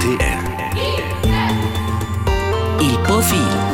RTR. Il profilo.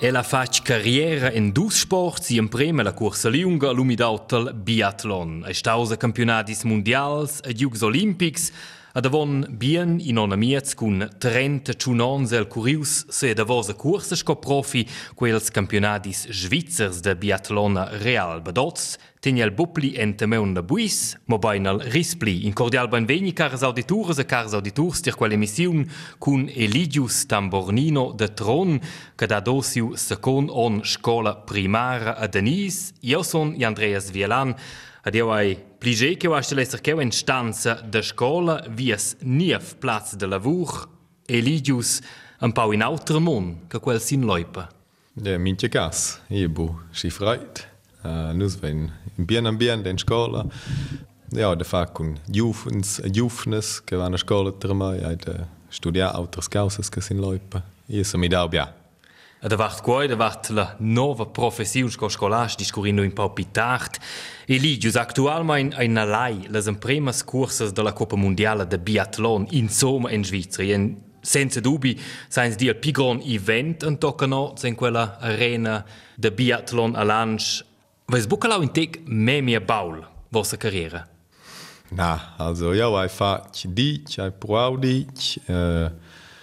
Ella fa carriera in dus sports in prima la corsa lunga l'umidautel biathlon. È stato a campionati mondiali, mundials, Jugos Olympics, ad avon bien in ona miez cun 30 ciunons el curius se da vosa corsa sco profi quels campionatis svizzers de biathlon real badots, Teniel Bupli en temeun de buis, mo bainal rispli. In cordial benveni caras auditores e caras auditors tir quelle emissiun cun Eligius Tambornino de Tron, che da dosiu secon on scola primara a Denis. Io son Andreas Vielan, ed io ai plige che ho asce lesser che in stanza de scola vies nief plaz de lavur. Eligius un pau in auter mon, che quel sin loipa. Ja, minche gas, io bu, si freit. Uh, nus ven bien ambient in scola. Ja, da fa con jufens, jufnes, che vanno a scola tra mai, hai da studiare altre causes che sin loipa. Io sono mi dau bia. E da vart quai, da vart la nova professiun sco scolasch discurrino un pau pitart. Eligius, actualmein ein alai les impremas curses de la Coppa Mondiale de Biathlon in Soma in Svizzera. En senza dubi, sains di il pigron event en toccano in quella arena de Biathlon a Lange. Ves bucalau in tec me mia baul, vostra carriera? Na, also ja, hai fac dic, hai provau dic, uh,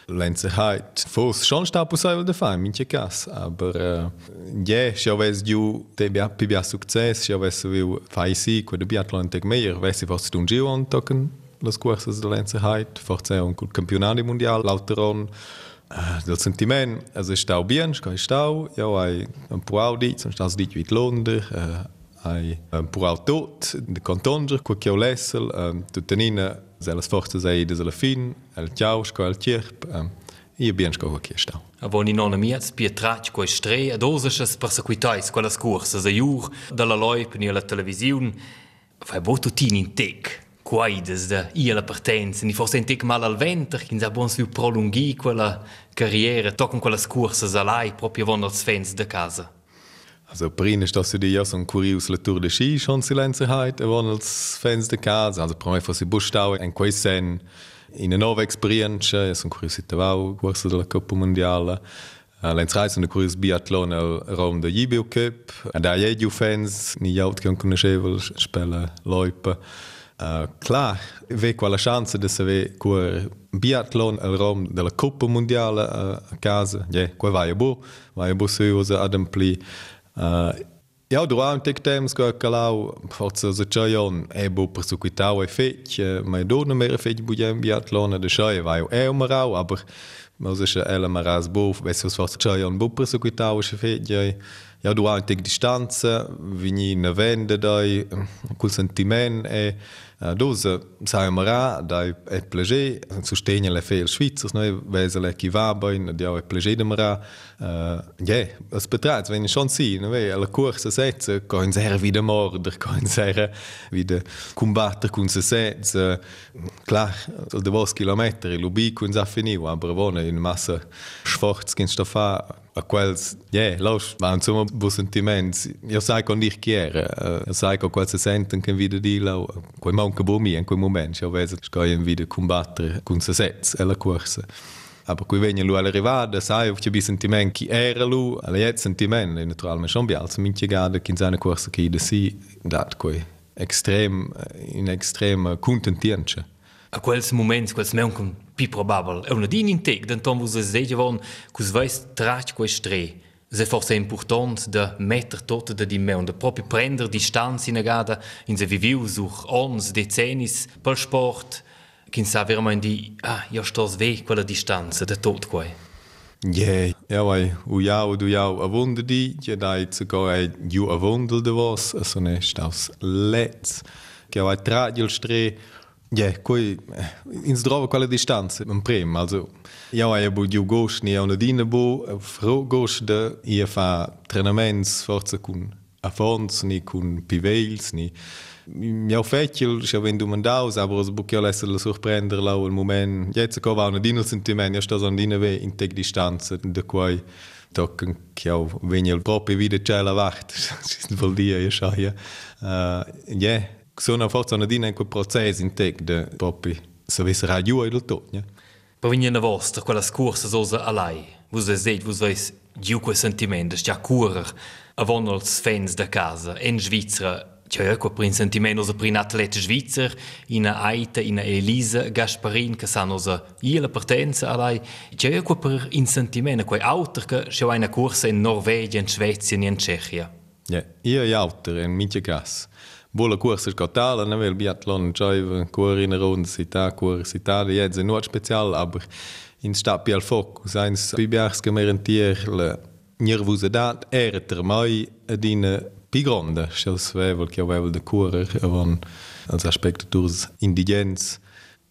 Lenzeheit. Fos schon sta possibile da fare, minche cas, aber ja, se avessi giù te bia pi bia success, se avessi viu fai si, quel de biathlon tec meier, vessi forse un giro on tocken las cursas de Lenzeheit, forse un col campionati mondial, l'auteron, del sentiment, also ich stau bien, ich kann stau, ja, hai un provau dic, sonst stau dic vit Londra, hai un provau tot, de contonger, qua che ho lessel, zellas forças aí de zella fin, el tjaus co el tjerp, ehm, um, e a bens co aqui estão. A boni nona miets pietrat co estre, a dosas persecuitais co las cursas a jur, da la loi pni la televisiun, fai boto tin in tec. Quaides da ia la partenza, ni forse in tec mal al venter, chins a bon su prolunghi quella carriera, toccon quella scursas alai, proprio von als fens de casa. Also prima ist das die ja so ein Kurios la Tour de Ski schon Silenzeheit, waren als Fans de casa, also prima fosse Bustau en quesen in una nuova esperienza, sono curiosità wow, corsa della Coppa Mondiale. Lenz Reis und Kurs Biathlon al Raum der Jibio Cup. Und da jeju Fans, ni jaut che conoscevel spela loipa. Uh, klar, ve quella chance de save cur biathlon al Raum della Coppa Mondiale uh, a casa. Ja, yeah, qua vai a bo, vai a bo suosa adempli. Uh, Ja dro an tek temps go kalau forza se Chajon e bo persecuitau e fech, mai done mé fech bujem biatlone de Chaie wai e ommerau, aber ma seche elle mar as bof, we forza Chajon bo persecuitausche fetjei. Ja du an tek Distanze, vini ne wende dai kul sentiment e dose sa mara dai et plagé, sustenele fé Schwizers ne wesele ki wabein, Di e plagé de mara. Uh, ja es betrats wenn schon si no ve alla corsa setze coin ser wieder morder coin ser wieder combattere con se setze klar so de vos kilometri lubi con sa finiu aber vone in massa sforz kin sta fa a quels ja los va insomma bu sentiments io sai con dir chiere uh, sai con quel se senten che wieder di la quei manca bo mi in quel moment io vedo scoien wieder combattere con se sets alla corsa aber qui vegna lu alla rivada sai che bi sentiment chi era lu alla jet sentiment e naturalmente schon bi als minche gada kin seine corsa che de si dat quei extrem in extrem contentienche A quels moments, quels meun con pi probabel. E una din in tec, denton vos es deja von, cus veis trac quei stre. Se forse important de metter tot de di meun, de proprio prender distanz in agada, in se viviu such ons, decennis, pel sport, kin sa veramente di, ah, io stos ve quella distanza de tot quei. Ja, ja, weil u ja u du ja a wunder di, ja dai zu go ai ju a wundel de vos, also ne staus letz. Che vai tragiel stre, Ja, coi ins drova quella distanza, un prem, also ja, ja, bu giu gosh ni una dina bu, fro gosh de ia fa trenaments forza cun affons ni cun piveils ni ja fecil, ja wenn du mandaus, aber es bu ja lesse la surprender lau al moment, jetzt ko va una dina sentiment, ja sta so dina ve in teg distanza, de quai tocken che au vegna il proprio vide c'è la vacht, vuol dire ja scha ja. Uh, yeah. sono forse una dina in quel processo in tec de proprio se vesse radio e del tot, ne? Per venire a vostra, quella scorsa sosa a lei, vos det, vos veis giù quel sentimento, già curer, avon als fans da casa, in Svizzera, C'è ecco per un sentimento per un atleta svizzero, in Aita, in Elisa Gasparin, che sanno io la partenza a lei. Per un sentimento, quei autor che c'è una corsa in Norvegia, in Svezia e in Cechia. Ja, io e autor in minche gas. Bola corsa scotala, ne vel biathlon, c'è cuore in ronda, città, cuore di è non special, aber in stapi al focus, eins bibiars che merentier la nervosità era ter mai ad in più grande, se svevel che aveva da cuore, avon als aspect dus indigens.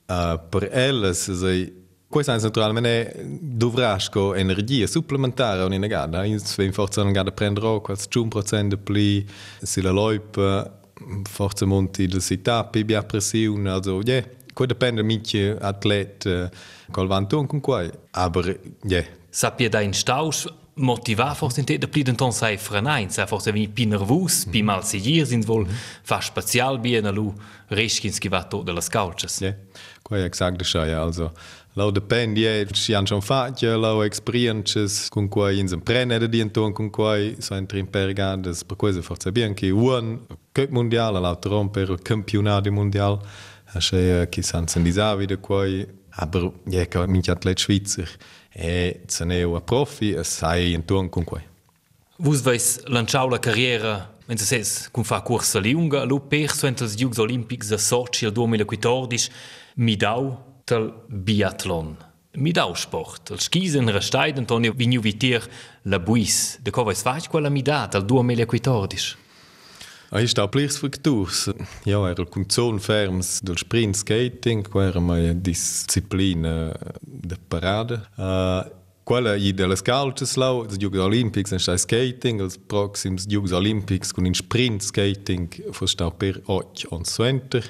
Uh, per elles, sei Questo è naturalmente dovrasco energia supplementare in una gara. Se forza una gara prendere quasi 1% più, se la loipa, forza monti del sitapi, abbia pressione, also, ja, yeah, questo dipende mica atleta col vanton con qua, aber, ja. Yeah. Sappia da in Stausch, motivar forse inte det blir den ton sai frenain sa forse vi pi nervus pi mal si hier sind wohl fa spezial bien alu rischins gevato de las couches ja qua exakt scha ja also Lo depende, ja, ci hanno schon fatto, lo experiences con cui in sem prene de dienton con cui so in pergades, per questo forse bien che un cup mondiale, l'altro romper campionato mondiale, che chi san sen disavi de cui, aber ja, che minchi atlet schweizer, e ce ne a profi e sai en tu con quei. Vos veis lanciau la carriera mentre ses cum fa cursa liunga, lo perso entre els Jugs Olímpics de Sochi el 2014 mi dau tal biatlon. Mi dau sport, el skis en restaid, Antonio, vinyu vitir la buis. De co vais faig quella mi dat al 2014? Ah, ist auch Pflichtfaktus. Ja, era con zone ferms del sprint skating, qua era una disciplina de parade. Uh, quella i delle calces lau, els Jocs Olimpics en stai skating, els proxims Jocs Olimpics con in sprint skating fos stau per 8 on center.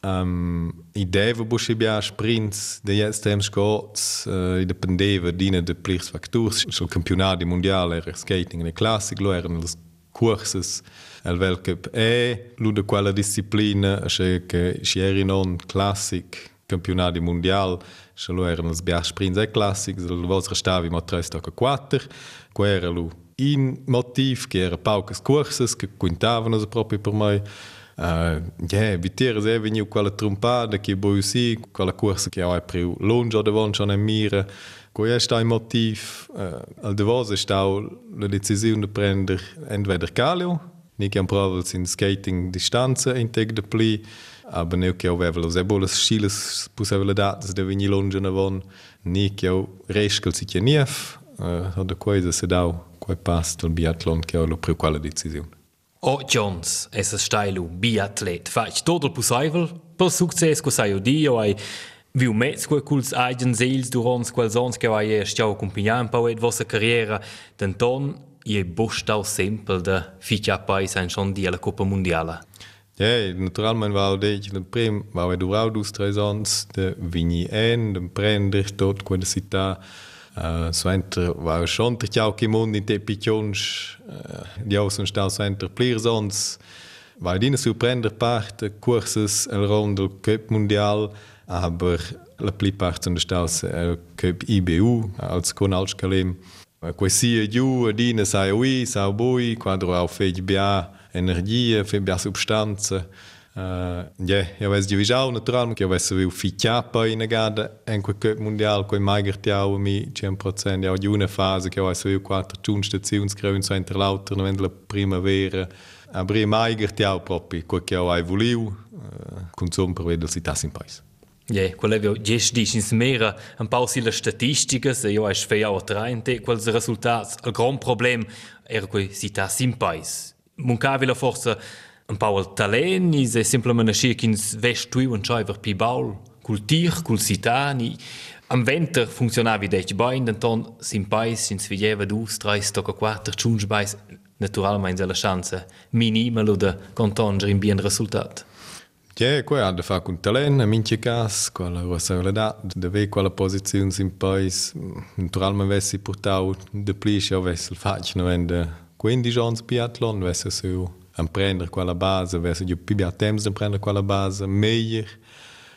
Um, I deva buscibia sprints de jetzt tem scots, uh, i dependeva dina de plichtsfacturs, sul campionati mondiale era skating e classic, lo erano les curses el Weltcup e lu de quella disciplina che che ieri non classic campionati mondial che lo erano els bias sprints e classics lo vostro stavi ma tre stocca quattro quera lu in motiv che era paucas curses che quintavano proprio per mai Uh, yeah, vitera se veniu quella trompada che poi sì, quella corsa che ho più lungo davon schon in mira. Questo è il motivo. Uh, al devose sta la decisione di prendere entweder Calio, Nicht am Pravel sind Skating-Distanzen integra pli, aber ne che aveva se bolas schiles possibilidades de venir longe na von, ni che au rescal si che nief, uh, da coisa se dau, quai pass del biathlon che ho lo pre quella decisione. O Jones, es es stailu biatlet, faig tot el possible, per success co sai di o ai viu mezz quei culs eigen sels durons quels ons che ai erst jau accompagnar un po' et vostra carriera, denton je bosta simpel de ficha pais en schon die la Copa Mundiala. Ja, natuurlijk. va deci de prem va ve durau dus tres ans de vini en de prender tot quella città Uh, Suenter war schon der Tjau Kimon in der Pichons, die Außenstau Suenter Plirsons, Waar die surprender Part der Kurses el eh, Rondo Cup Mundial, aber la Plipart und der Staus Cup IBU als kon Konalskalem. Uh, Quesi e giu e di ne sai ui, sau bui, quadro au fei bia energie, fei bia substanza. Ja, eu eh, es divisau natural, que eu es viu fica pai na gada en quel cup mundial, quel maiger tiau mi 100% ja di una fase que eu es viu quattro tun stazions grön so interlauter no la primavera. Abri maiger tiau propi, quel que eu ai voliu, eh, consum per vedel si tas in paese. Ja, qual è gest dis ins mera un pau si le statistiche, se io es fei au trainte, quels resultats, il gran problem era quei si ta sim pais. Muncavi la forza un pau al talent, is è simplement schi ins vestui un schaiver pi baul, cul tir, cul sitani. Am venter funzionavi dec bain, denton sim pais ins vieva dus, treis, toca quattro, tschunge bais, naturalmente la chance minima lo de contonger in bien resultat. Tě jako já de fac un talento, a mince cas, quella la da, de ve quella posizione in pais, naturalmente me vessi portau de plisce o vessi il fac, no vende 15 ans biathlon, vessi su prendere quella base, vessi giù più bia temps imprender quella base, meglio,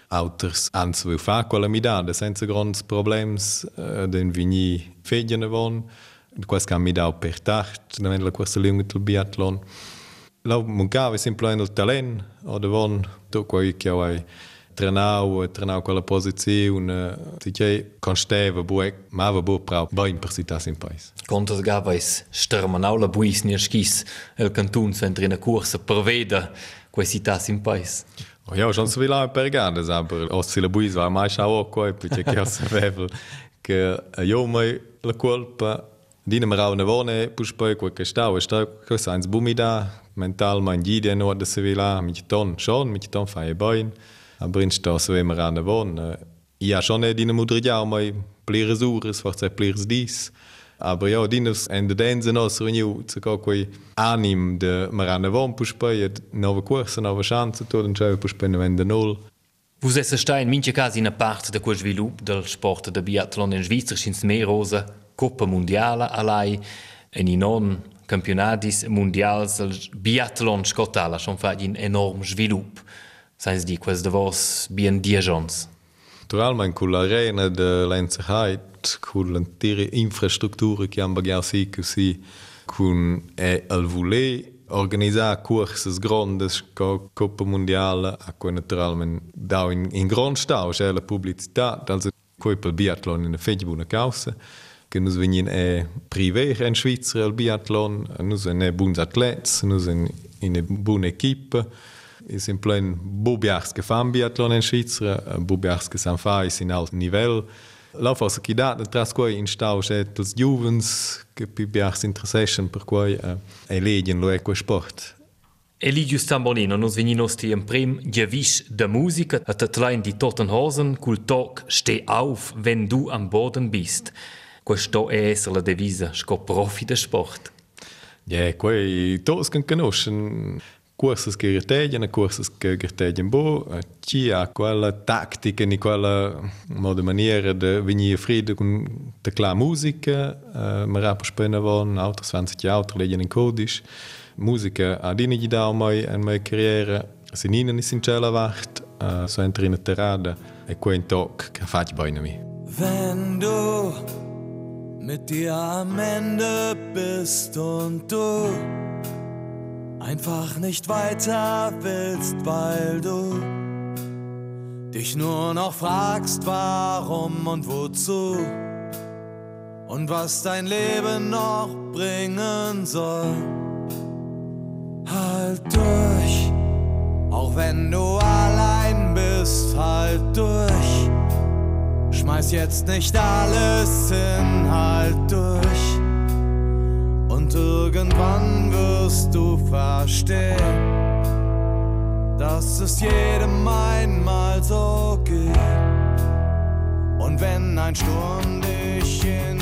Auters ans vu fare quella midada, senza grons problems, eh, uh, den vini fedjene von, quas cam midau per tacht, no vende la corsa lunga del biathlon, Lau mancava semplicemente il talento, o davon, tu quai che hai trenau, trenau quella posizione, si che consteva ja bue, ma va bu prau, va in persità in paese. Contas gavais, stermanau la buis ni schis, el cantun s'entra in a cursa per veda, quai citas in paese. Oh, ja, schon so viel lange per gades, aber os si la buis va mai schau quai, perché che os sapevel, che io mai la colpa, Dina marau ne vone, puspoi quel che stau, stau, che sainz bumida, mental man ji den no de Sevilla mit ton schon mit ton fa bein a brinst da so immer an de won ja schon dine mudrija mai plere zures wat ze plers dies. Aber ja, dines en de denzen als er nieuw te kakoi aanim de marane woon puspeje, nove koersen, nove chance tot den tjouw puspeje en de nul. Vous esse stein minche casi in a parte de quel de del sport de biathlon in Svizzer schins mehr rosa, Coppa Mondiale alai, en in on campionadis mondials el biathlon scotala schon fa un enorm svilup. Sains di quels de vos bien diejons. Naturalmein con l'arena de Lenzerheit, con l'intera infrastruttura che hanno baggiato sì così, con e al voler organizzare corse grandi, come Coppa Mondiale, a cui naturalmente da in, in grande stau, c'è la pubblicità, il biathlon in una fette buona causa, che noi veniamo e privé in Svizzera il biathlon, noi siamo buoni atleti, noi siamo in una buona equipe, ist in plein Bobiachske fan Biathlon in Schweizer, Bobiachske san fa is in alt Nivell. Lauf aus Kidat de trasquoi in stau set als Juvens, che pi biachs interessation per quai uh, e legien lo eco sport. Eligius Tambolino, nos veninos ti in prim gewisch de musica, a tatlein di Tottenhausen, cul toc steh auf, wenn du am Boden bist. Questo è essere la devisa, sco profi de sport. Ja, yeah, quei tos can conoscen courses che riteggiano, courses che riteggiano bo, ci ha quella tattica, ni quella modo maniera di venire friede con la clara musica, uh, ma rappo spena von, altri 20 altri leggono in codice, musica ha dini gli dà mai in mia carriera, se nina ni sincera wacht, uh, so entri in terrada e quel toc che faccio bene mi. Wenn du mit dir am Ende bist und du einfach nicht weiter willst, weil du dich nur noch fragst, warum und wozu und was dein Leben noch bringen soll. Halt durch, auch wenn du allein bist, halt durch. Schmeiß jetzt nicht alles hin, halt durch. Und irgendwann wirst du verstehen, dass es jedem einmal so geht. Und wenn ein Sturm dich in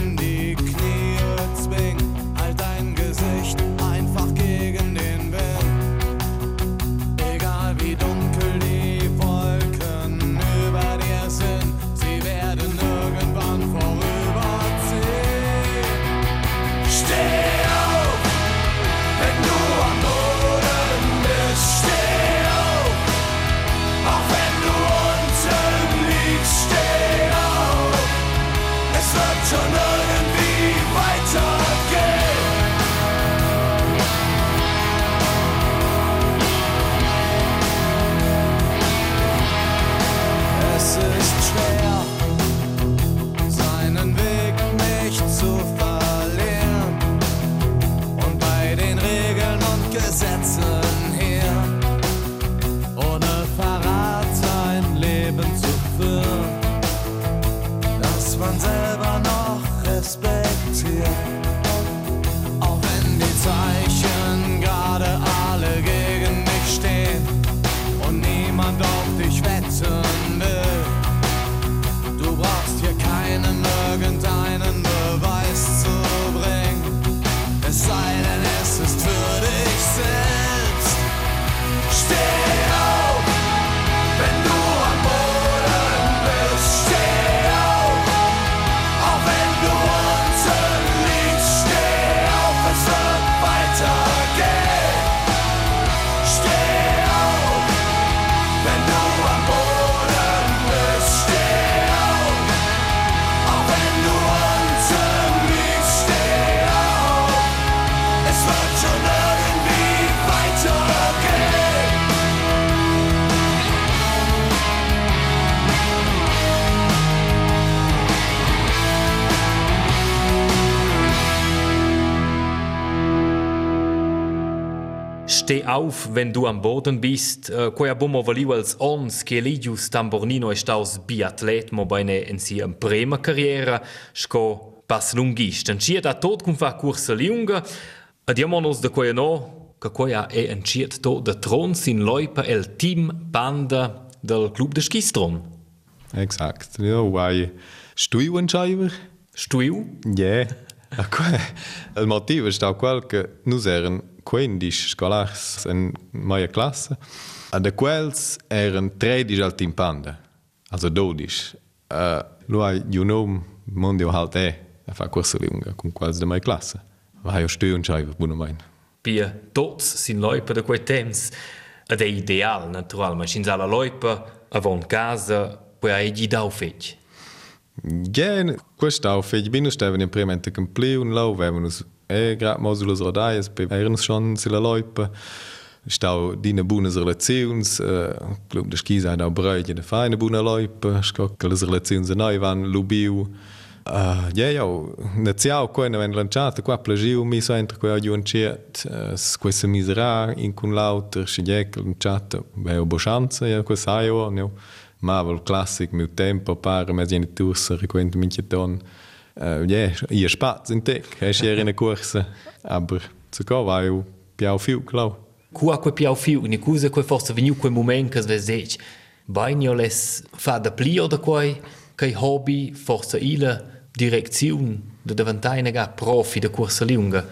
steh auf, wenn du am Boden bist. Uh, Quia bomo valiu als ons che Eligius Tambornino è staus biatlet mo bene in sia prima carriera, sco pas lungist. Ancia da tot cum fa cursa lunga, adiamo nos de quia no, che quia è anciet to de tron sin loipa el team banda del club de skistron. Exakt. Ja, vai stuiu entscheiver. Stuiu? Ja. Il motivo è stato quel che noi erano 15 scolares in mia classe. E da quels erano 13 al team panda. Also 12. Uh, lui, il nome mondiale halt è a fare corsa lunga con quels da mia classe. Vai io stuiu entscheiver, buona mein. Pia tots sin loipa de quei temps. Ed è ideal, natural, ma sin alla loipa, avon casa, poi hai gli dau fetch. Gen questau fej binus steven in prima ente campliun lau vevenus e grad modulos rodaias pe ernus schon sila loipa stau dina bunas relaziuns uh, club de skis ein au breutje de feine buna loipa skokkeles relaziuns noi van lubiu. Uh, ja, ja, ne ciao quella ven lanciata qua plagiu mi so entro qua giù un ciet uh, questa misera in cun lauter scegliec lanciata beh o boschanza ja questa io ne ho ma vol classic miu tempo par me geni tussa frequente minchia ton. Uh, yeah, ia spaz in tec es ieri na corsa aber zu co vai eu piau fiu clau. Cu a que piau fiu ni cusa que forse veniu quel moment che svesec bain io les fa da pli o da quai che hobby forse ila direzione da diventare una profi da corsa lunga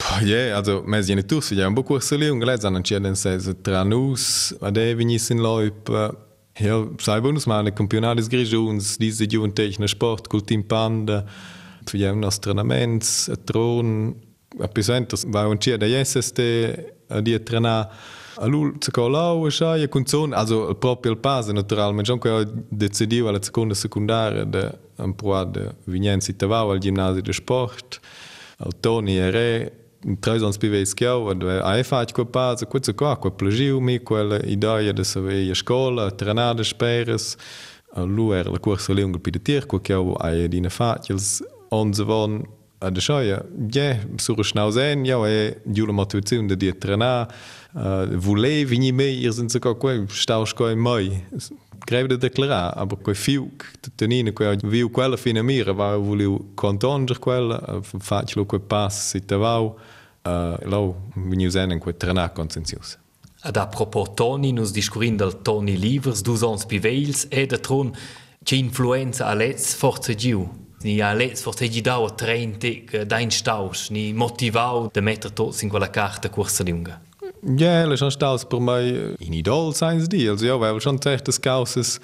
Ja, păi, yeah, also mēs jau netusim, ja un bukur salī un gledzan, un čieden se tra nus, ade viņis in loip, uh, Her sei bonusmane Kampionates Griuns, diese Jugendtechne Sport, Kultimpande, zu jemen Astronoments, Drohnen, Epicentos war un chia da ISST di trena allul ze colau sha e cunzon also proprio il pase naturalmente anche ho decidiu alla seconda secundaria de un proa de Vignenzi Tavau al gimnasio de sport al Toni e Re trezon spive izkjav, iPad kopa, za kuce ko, ko plaživ mi, ko je ideja, da se veje škola, trenade šperes, luer, la kursa leung pidetir, ko kjav aje dine fatjels, on zvon, a da šoja, je, suru šnauzen, jo je, djulo motivacijum, da di je trena, uh, vule, vinji me, jer zin se kako je, štauško je moj, greve de declarar, aber quei fiuc, tenina quei viu quella fina mira, va volevo contonger quella, faccio quei pass si tavau, uh, lau veniu zen in quei trenar consensius. Ad a propos Toni, nus discurin del Toni Livers, dus ons piveils, e da tron, che influenza a lez forza giu. Ni a lez forza gi dau a train tec, dain staus, ni motivau de metter tots in quella carta corsa lunga. Ja, le schon staus per mai in idol seins di, also ja, weil schon certas causas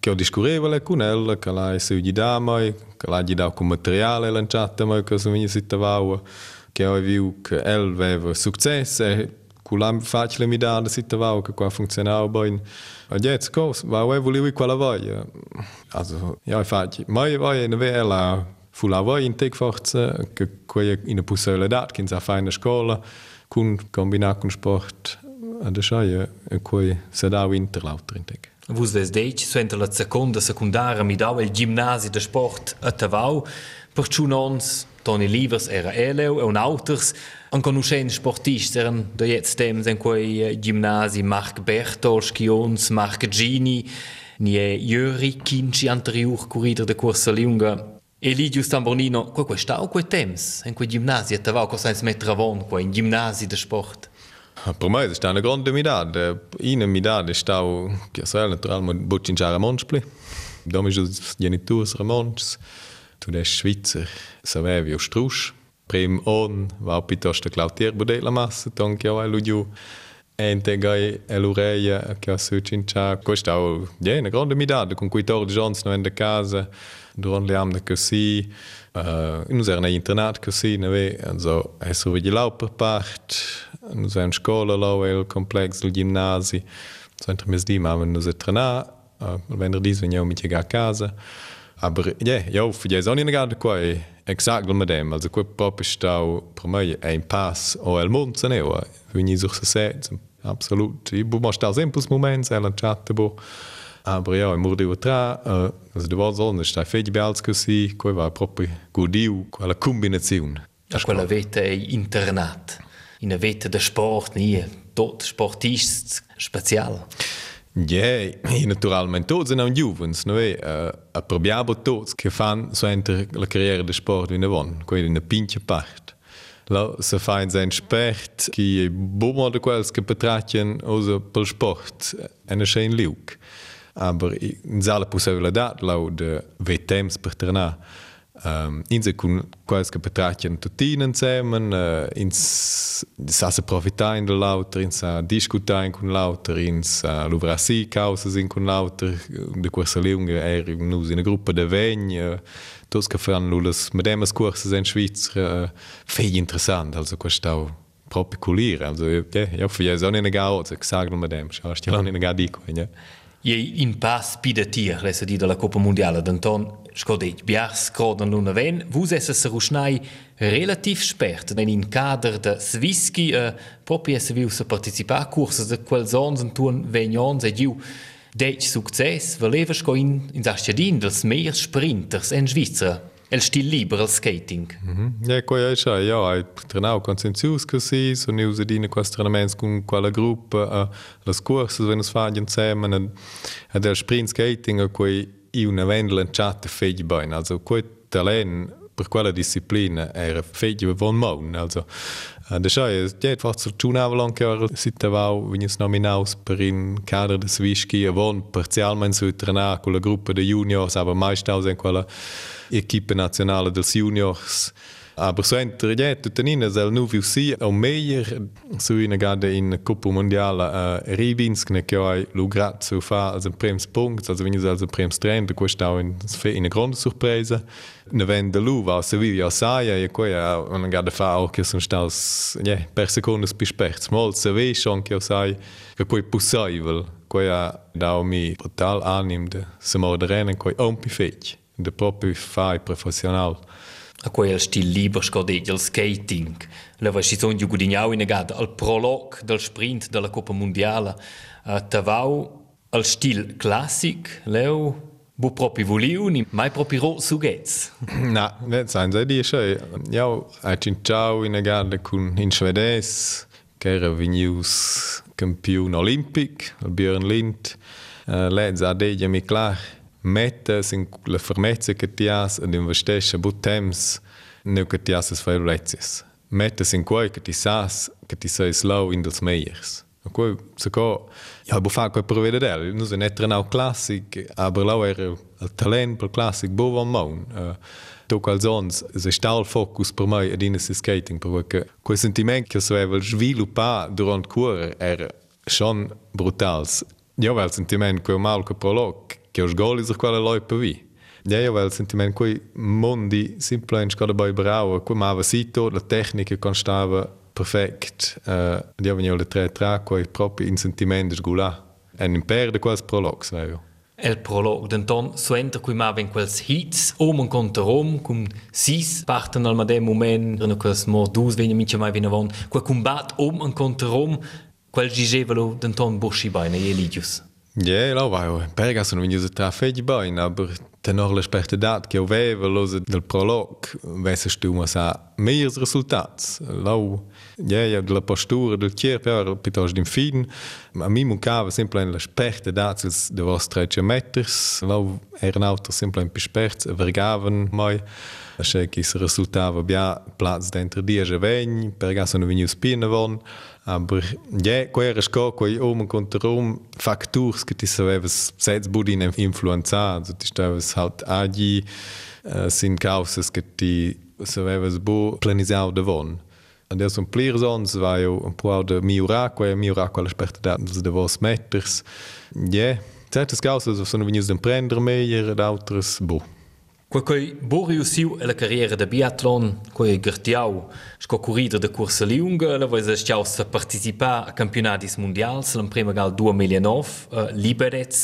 che ho discurevole con ella, che la su di da mai, che la di da con materiale lanciata mai, che su mi si tavau, che ho viu che el aveva successo, e con la facile mi da si tavau, che qua funzionava bene. Und jetzt cos, va o volevo quella voglia. Also, ja, infatti, mai voglia ne vela fu la voglia in tec forza, che quella in una possibilità, che in sa fine scuola, kun combinat con sport a de schaie e coi se da winter lauter in tec. Vus ves dec, so entra la seconda secundara mi dau il gimnasi de sport a Tavau, per ciunons, Toni Livers era eleu e un auters, an conoscents sportists eran da jetzt temps en quei gimnasi Marc Bertolschi ons, Marc Gini, ni e Jöri Kinci anterior corrider de corsa lunga, Eligius Tambornino, qua quei stau, quei temps, in quei gimnasi, e tavau, cosa ens metter avon, qua in gimnasi de sport? Per me ist eine grande Midade. Eine Midade é ist auch, ja, sehr natural, man wird in Jahre Mensch bleiben. Da ist es Geniturs Mensch, du der Schweizer, Savevio Strusch, Prem On, war pitos der Claudier Bode la Masse, tonk ja, weil du ente gai e l'ureia, che ha su cincia. Questa è una grande Midade, con cui tordi Jones non è casa. Durant le amne così uh, nus era internat così neve also es so wie lauper part nus en scola lau el complex del gimnasi so entre mes di ma nus trena uh, wenn dis wenn eu mit a casa aber ja ja für ja so in gar qua exakt mit dem also quel pop stau per me ein pass o el monte ne o wenn i such se set absolut i bu ma sta simples moments el chat bo Aber ja mor tra de war sonnech da féi Belkusi, koi war propi godiu quella Kombinatioun. Ja quella wete ei Internat. Ina wete de Sport nie, dot Sportist spezial. Jei yeah, naturalment tot sinn an Juvens no uh, a probiabo tots ke fan so enter la carrière de sport wie won, Koi in e pintje part. La se fein se spert ki e bommer de kwelske betratjen ou se pel sport en e schein liuk. Aber in alle possibilità, là, de VTMs per tornare. Um, inse kun qualche betrachtjen tutinen zusammen, uh, ins sa se profita in der lauter, ins a diskuta in kun lauter, ins a luvra si causas in kun lauter, de questa leunga er nus in a gruppa de vegn, uh, tos che fan lulas medemas curses in Schweizer, uh, fei interessant, also questau proprio culire, also ja, ja, für ja so eine gar, ich sage nur medem, schaust ja eine gar dico, ja. je in pas pidetir, le se di da la Copa Mondiale d'Anton, škodej bjar skrodan luna ven, vuze se se rušnaj relativ špert, nen in kader da sviski, uh, eh, propje se vil se participar kursa za quel zon zan tun venjon za diu dec success, valeva ško in, in zaščadin dels mehr sprinters en Svizra. El stil libero al skating. Mm -hmm. Ja, qua è già, ja, hai trenau consensus così, so ne usa dine questi treinaments con quella gruppa, uh, le corse wenn es fanno insieme, ed, ed el sprint skating, a cui io ne vendo lanciate fegli bene, also quel talent per quella disciplina era fegli buon mon, also uh, da schau, ja, forse tu nava anche ora sitte vau, vignes nominaus per in cadre de Swischi, a von parzialmente su trenare con la gruppa de juniors, aber meist aus in quella equipe nazionale dels juniors. Aber so interdiet tutanina zel nu viu si o meier su ina gada in Coppa Mondiale uh, Ribinsk ne che hai lugrat su fa als un prems punkt, also wenn als un prems train, da questa fe in grande sorpresa. Ne vende lu va se vivi a saia e quella una gada fa auch che sono staus ja per secondes bis sperts mol se ve schon che sai che poi possible quella da mi total anim de se moderen coi un pifetch de proprio fai professional. A quel stil liber scodegli al skating. Leva si son giù gudignau in gada al prolog del sprint della Coppa Mondiale. Uh, tavau al stil classic, leu bu proprio voliu, ni mai proprio ro su gets. Na, net sein sei die schei. Ja, a cinciau in gada kun in Schwedes, che era vinius campione olimpic, al Björn Lind. Uh, Lez a deglia mi clar. Mettes in la fermezza che ti has ed investesce bu temps neu che ti has es fai letzes. Mettes in quei che ti sas che ti sei slow in dels meiers. Quei se co ja bu fa quei provede del, nu se netre nau classic, aber lau era il talent per classic bu van maun. Uh, tu quals ons se sta il focus per mai ad in skating perché quel sentiment che so evel sviluppa durant cura era schon brutals. Ja, weil sentiment quel mal che prolog che os golis er quella loi per vi. Ja, ja, weil sentiment quei mondi simplemente cada bai bravo, quei mava sito, la tecnica constava perfect. Uh, wenn io le tre tra, quei proprio in sentimento sgula. En in perde quels prologs, vero. El prolog, denton suenter qui ma ven quels hits om en contra om, cum sis parten al madem moment, no quels mo dus venia mincha mai vina von, quel combat om en contra om, quel gigevalo denton buschi baina e eligius. Jé lauwer Pergas vin se traféit bein, aber den orle spechte dat geéi wéi loset del Prolog wässe Stummer a méiers Resultat. Lau Ja, ja, la postura del Tierper, piuttosto in fin. A mi mancava sempre la sperta d'azels de vos 13 meters, lau eran autos sempre più sperts, vergaven mai, asce che si risultava bia plaz dentro dies e vegn, per gas sono venius pina von, aber ja, quei era sco, quei um omen contra rum, facturs che ti savevas sets budin influenza, also ti stavas halt agi, uh, eh, sind causas che ti savevas bo planizau davon. Det som blir sånn, så var jo en prøvd Miurako, og Miurako alle sperte det, så det var smetters. Ja, certes causes sono venus d'imprender meier ed autres bo. Quei quei Borio siu e la carriera de biathlon, quei gertiau, sco corrida de corsa lunga, la vois a stiau sa participa a campionatis mondials, l'en prima gal 2009, a eh, Liberec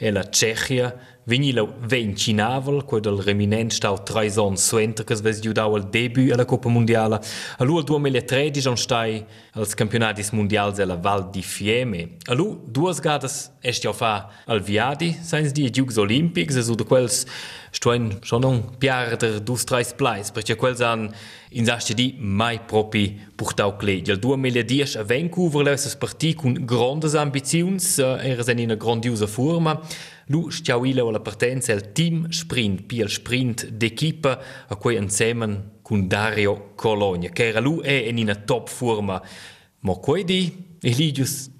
e la Cechia, Vinilo vencinavel, quel del reminent stau tre son suenter che svesi giudau al debut alla Coppa Mondiale. A lu al 2013 on stai als campionatis mondials alla Val di Fiemme. A lu duas gadas est ja fa al viadi, sains di Jugs Olympics, e su de quels stoin schon un piarder dus trais plais, perché quels han in sasce di mai propi portau cledi. Al 2010 a Vancouver leus parti con grandes ambizions, era sen in una grandiosa forma, Lu stiauile o la partenza il team sprint, pi il sprint d'equipa a cui insieme con Dario Colonia, che era lui è in una top forma. Ma quei di, Eligius,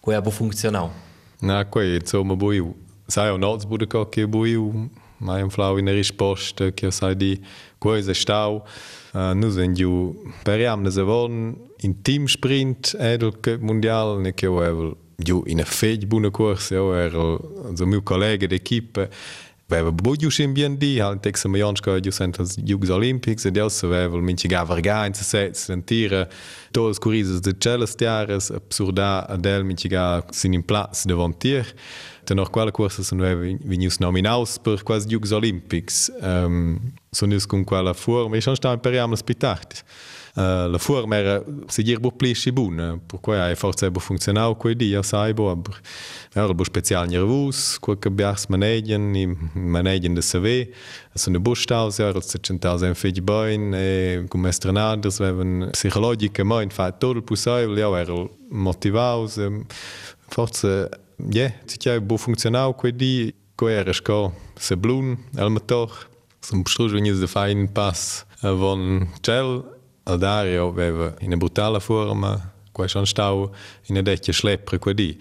quei ha funzionato. Na, quei, insomma, bui, sai o noz bude co che bui, mai un flau in risposta che sai di quei se stau. Uh, nu sind ju periam ne se in team sprint edel mondial ne che o giù in una fece buona corsa, io ero il mio collega d'equipe, aveva buono in BND, al tex mi janska giù sento i Jugos Olympics, ed io aveva il minci gava in se set, sentire tutte le corrise de celles tiares, absurda adel minci ga sin in platz davantier. Tenor quella corsa sono venuti nominaus per quasi Jugos Olympics. Um, sono con quella forma, e sono stato imperiamo l'ospitati. la forma era seguir bo pli si bun, pourquoi ai forza bo funzionau quei dia sai bo, aber era bo special nervus, quel che bias manegen, i manegen de CV, sono bo staus era il 7000 fej boin e come estrenadas vevan psicologica mo in fa tutto il possibile, era motivaus, forza Yeah, si bo funzionau quei di quei era sco, se blun al motor som stružvenje de fein Pass von Gel al Dario aveva in una brutale forma, qua schon stau in una decchia schleppere qua di.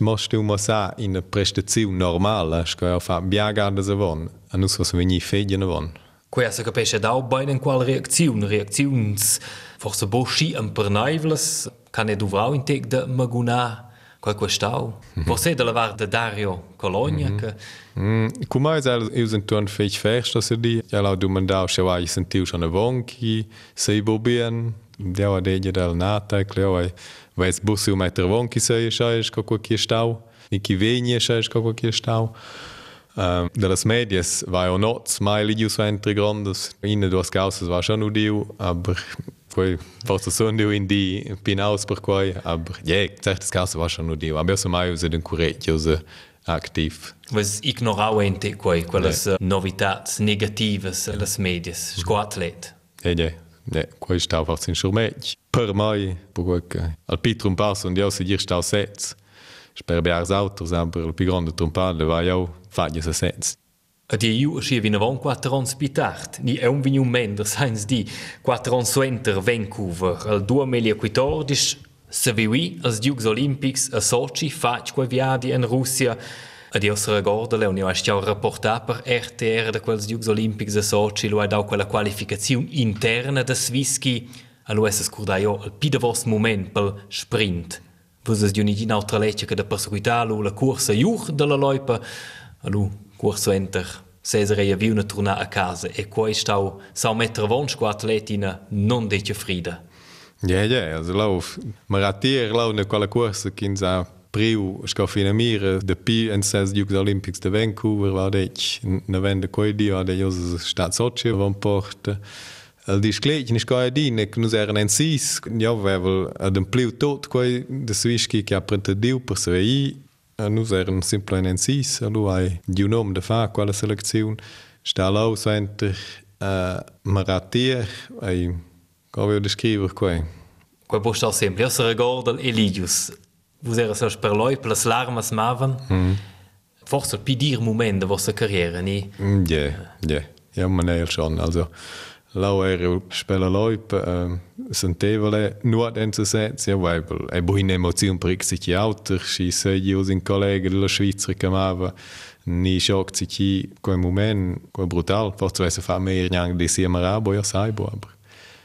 Musst du mal sa in una prestazione normale, sco ja fa biagada se von, a nus was veni fedien von. Qua se capisce da bei in qual reaktion, reaktions forse bo schi am pernaivles, kann e du vrau in teg de maguna qual questau. Forse de la var de Dario Colonia mm -hmm. che Mm, cum mai zel eu sunt tuan fech fest dass di du man da se wa sentiu schon a vonki sei bo bien ja a deja del nata cleo ai vais busi u meter vonki sei schais co co qui stau ni qui venie schais co co qui stau Um, de las medias vai o nots mai ligius ventre grandes in duas causas va schon udiu aber poi posso son dio in di pinaus per quai ab je certes caso va schon nur dio aber so mai usa den courageuse aktiv was ignorau ente quai quelles yeah. Äh, novitats negativas äh, las medias mhm. squatlet. Je je je quai stau va sin schurmet per mai bugoke äh, al pitrum passo und io se dir stau sets sperbe ars autos aber il più grande trompade va io faglia se sets A dia iu ascia vin avon quattro ans pitard, ni è un vin un mender, sains di, quattro ans suenter Vancouver, al 2014, se vivi als Ducs Olympics a Sochi fac quei viadi en Russia, a dia se recorda leu, nio asciau rapportar per RTR da quels Ducs Olympics a Sochi, lo ha dau quella qualificazione interna da Svischi, a lo esses curdaio al pi da moment pel sprint. Vos es di un'idina altra lecce che da perseguitarlo la corsa iur della loipa, a lo 40 Cesarea viu na tornar a casa e quei stau sau metra vons qua atletina non de dece frida. Ja, ja, also lauf. Maratier lau na er quella corsa quins a priu scofina mira de pi en ses Jugos Olympics de Vancouver va dec na vende quei dia de jos stat Sochi von porta. El discleit nis quai dine che nus eran en sis, ja vevel ad un pliu tot quei de svischi che apprentadiu per svei nus eran simple en sis, alu ai di un om de fa quella selezione. Sta lau senter uh, ma ratier ai Come eu descrever quei? Quei postal sempre. Eu se recorda Eligius. Vos era só per loi, pelas larmas mavan. Mm. Forse pi dir moment da vostra carriera, ni? Ja, ja. Ja, man er schon. Also, lau era spela loi, uh, sentevole nur den zu setzen, ja, weil e bo in emozion per sich auter, si se io in collega della Schweizer che amava, ni schock sich quei moment, quei brutal, forse se fa mehr niang di si amarabo, ja sai, bo, aber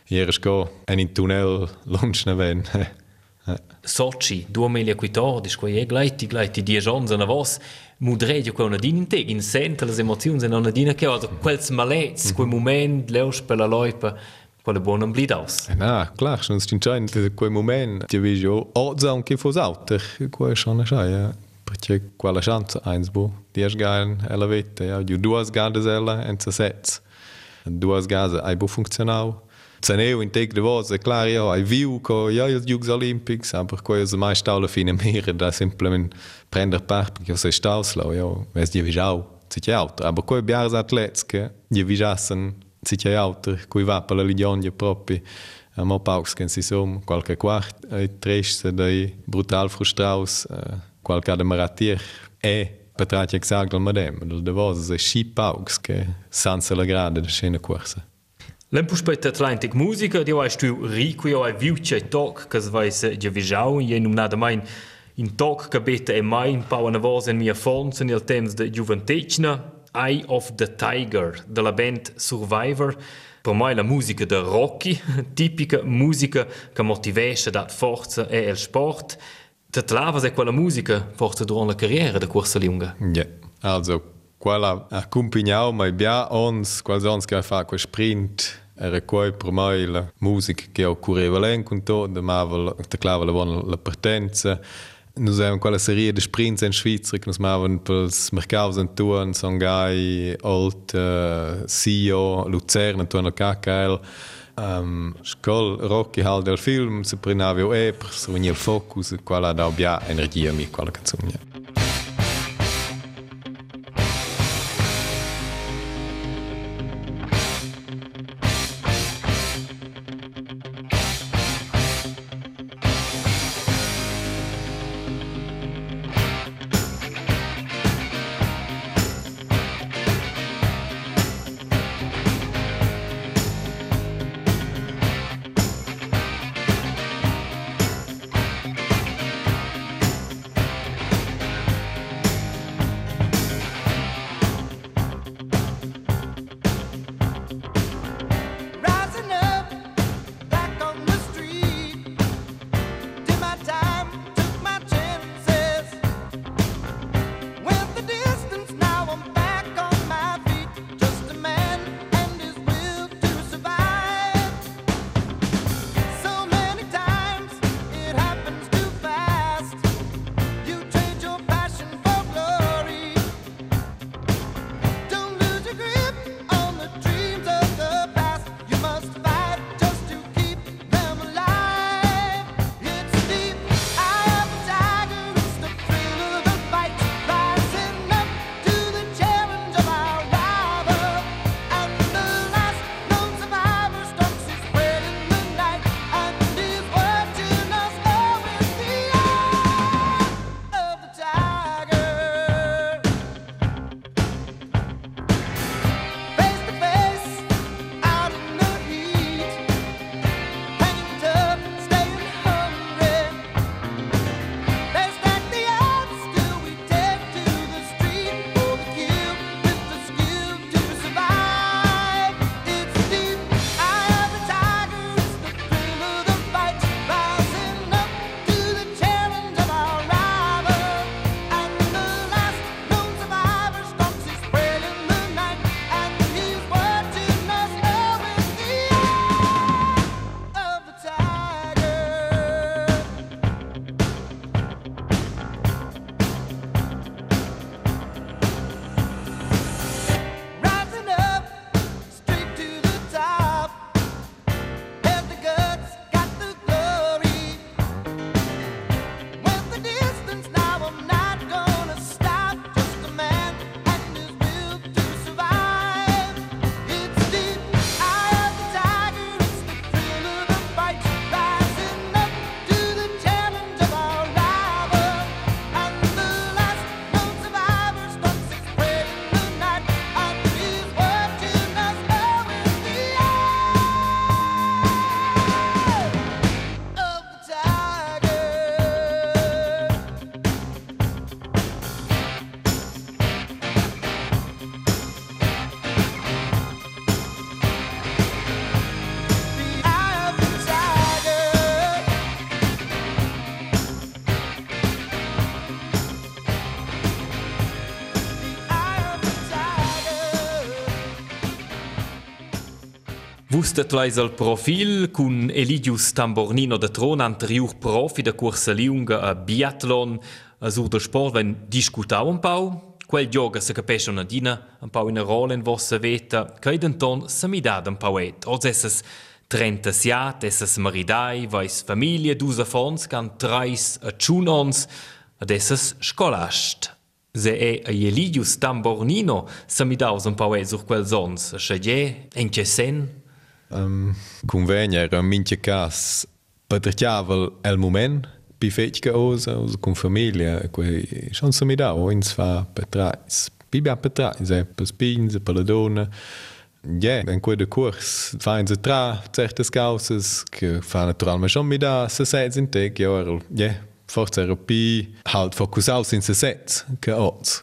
Ieri go en in tunnel lunch na ven. Sochi 2014, quei e gleiti gleiti 10 ans na vos, mudredio quei una din in teg in sente las emozioni en una dina che also quels malets, quei moment leus per la loipa, quelle buona blid aus. Na, klar, schon ist entscheidend quei moment, ti vedi jo, o zan che fos auter, quei schon a schai, ja. perché quella chance eins bu dies gain ella vette ja ju duas gades ella en se sets duas gase ai bu Sen eu in tec de voz, é claro, eu ai viu co ja os Jugs Olympics, aber co os mais staule fine mere, da simplement prender part, porque eu sei stauslo, eu weiß die visau, zit ja auto, aber co biars atlets que die visassen zit ja auto, co va per la ligion die propri. Am opaux che si som qualche quart e treste dai brutal frustraus, eh, qualche exact de maratir e Petratia exact al medem, de voz e sci paux che sanse la grade de scena corsa. L'empuspeta Atlantic música? eu acho que rico, eu acho que é toque que vai ser de vijão, e é nada mais in toque que beta é mãe, pau na voz em minha fonte, no tempo da juventude, Eye of the Tiger, da banda Survivor, per mai a música de Rocky, tipica musica che motivesce, dat forza e el sport. Te tlavas è quella musica forza durante a carreira de Corsa Lunga? Sim, yeah. Quella accompagnau mai bia ons, quals ons che fa quel sprint, era quei per mai la musica che ho cureva len con tot, da mavel, te clava la buona la partenza. Nus avem quella serie de sprints in Schweizer, che nus maven pels mercaus in Tuan, Songai, Olt, uh, Sio, Luzern, Tuan al KKL. Um, Skol Rocky halt del film, se prinavio e, per se venir focus, quella da bia energia mi, quella canzone. Wusste treis al profil cun Eligius Tambornino de Tron anterior profi da corsa lunga a biathlon, a sur del sport ven discutau un pau, quel gioca se capisce una dina un pau in a rola in vostra vita, che denton se mi dà un pauet, o esses 30 siat, esses maridai, vais familie, dusa fons, can trais a tschunons, ad esses scolast. Se è a Eligius Tambornino, se mi daus un pauet sur quel sons, a sceglier, en che sen? Um, convênio era cas casa patriciava el momento pifetica osa osa com família que schon se me dá ou ins fa para a Ja, en qua de koers. Tra causes que fa naturalment schon mi da se ze in teg jo ja. Fortherapie halt in set sets.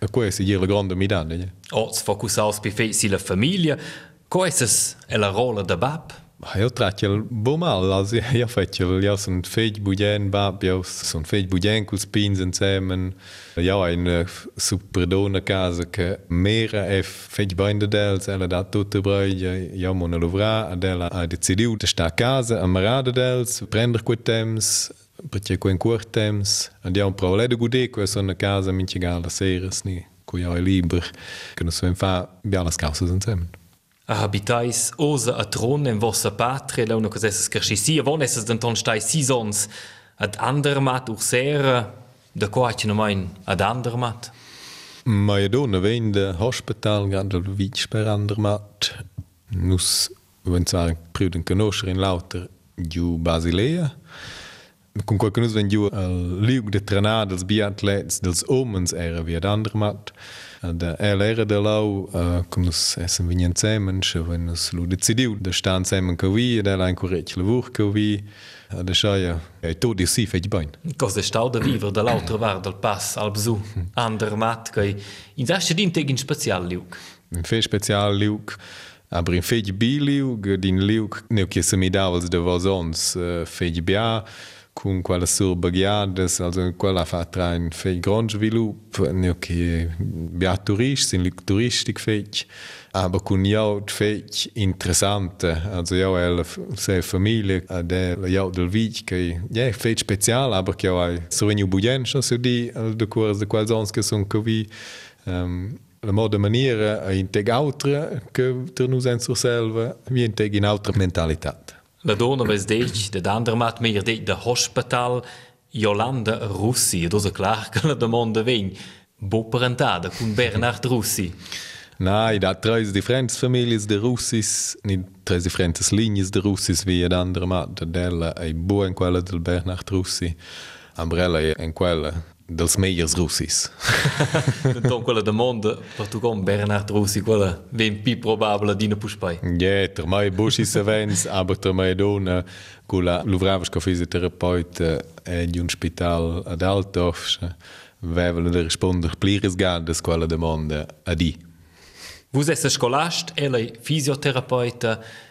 A quei se grond om mi dan, ja. Ots focusaus pe fei la coisas ela rola da bab. Ha tratil bomal als ja fetil ja son feit bugen bab ja son feit bugen cul spins en semen ja ein superdona casa che mera e feit binder dels ela da tutte brei ja mona lovra adela ha decidiu de sta casa amarada dels prender quei temps perché quei quart temps andiamo provare de gudé quei son a casa minchigala seres ni cui ja liber che non so fa bia las causas. Habitais osa a tron en vossa patria, launa cos esses cresci avon esses denton stai sisons ad andermat ur sera, da quaitje nomain ad andermat. Ma ja donna vein de hospital grad al vich per andermat. Nus wenn zwar pruden conoscer in lauter giu Basilea. Con qualche nus ven giu al liug de trenà dels biatlets dels omens era wie ad andermat. der Äre der Lau kom essen wie en Zémenche wenn ass lo de CDU der Sternsämen Kowi, der en korretle Wuch kowi de Scheier E to Di si fäit bein. Kos de Stau der Wiwer der lauter war der Pass al so an der Mat gei in sechte Din tegin Spezialliuk. Min fée Spezialliuk. Aber in Fedi Biliug, din Liuk, neu kiesse mi dawels de war sons, Fedi Bia, con quella surbagiades, also quella fa tra un fei grand svilup, ne che bia turist, sin lic turistic fech, aber con jau fech interessante, also jau el se familie, de jau del vich che ja fech special, aber che ai sogno budien schon so di de curs de quals ons che son che vi um, la moda maniera a integ autra che ter nus en sur selva, vi integ in autra mentalitat. Ledone was deitg, de andermat meer deed de hospital Jolande Russi, do se klar que de monde vegn. Bo de Bernard Russi. Nein, nou, da de diferentes is de russis, niet de diferentes is de russis de d'andra de Della è boa boe en del Bernard Russi, Ambrella en in dels meiers russis. então, quella demanda per tu com Bernard Russi quella ven pi probabile di ne puspai. Ja, ter mai bushi savens, aber ter mai dona quella luvravas co fisioterapeut eh, di un spital ad Altdorf vevelo de responder plires gandes quella demanda a di. Vous êtes scolast, elle est physiothérapeute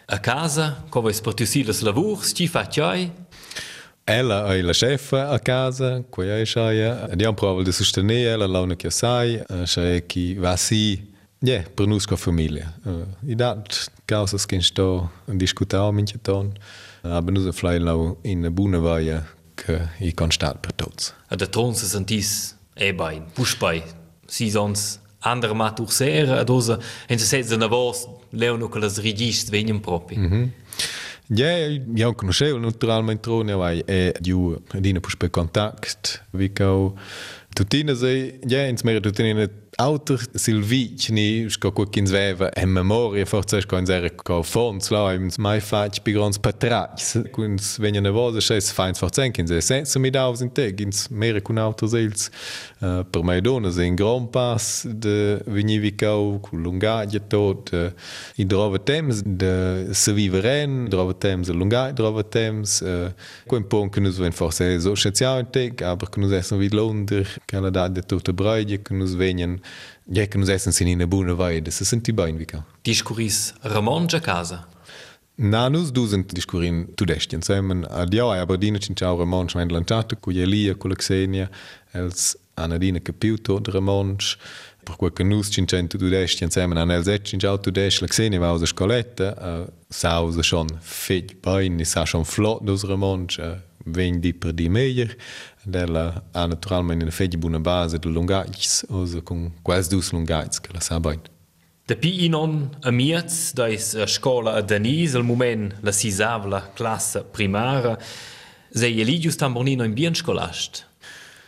à casa, quand vous que pour tous les lavours, qui Ella è la chefa a casa, qui è sciaia, abbiamo provato di sostenere, ella launa che sai, sciaia che va sì, ja, per noi come famiglia. Uh, I dat causas che sto a discutere minche ton, aber noi lau in buona via che è constant per tutti. a de tron se sentis e bain, puspai, si sons ander mat ur sera, ad osa, en se sets na vos, leono che las rigist venien propi. Mm -hmm. Ja, ja eu conheceu naturalmente Rúnia, ja vai, é, eu, Dina, pus para contacto, vi que eu, tu tinhas aí, já, antes mesmo, tu tinhas Autor Silvini go go gin zwe en memorie forch kan se ka Forslaimens mei fat bi ganz Patracks kuns wenn ne Waseches feins verzenken se se ze mit ausinn te gins Meere kun Autoseels per Maidone se en Grand Pass de Vinivicau ku Lungaje tot i drove Thems de se viveren drove Thems Lungai drove Thems kun Pon kun en for se sozialen te aber kun se wie Londer Kanada de tote Breide kun wenien Jecken us essen sin ina buna vaide, se senti bain vica. Discuris Ramon Giacasa. Na, nus du sind discurin tudestien, semen ad jau ai Aberdina cinciau Ramon schmein lantato, cu Elia, cu Lexenia, els Anadina capiu tot Ramon, per quel che nus cincento tudestien, semen an els et cinciau tudest, Lexenia va usa scoletta, uh, sa usa schon feg bain, sa schon flot dus Ramon, uh, vendi per di meier, Ella ha naturalmente una feglia buona base de lungaics, osa con quasi dus lungaics che la sa bain. Da pi inon a miez, da is a scola a Danis, al moment la sisavla classe primara, sei eligius tambornino in bien scolast.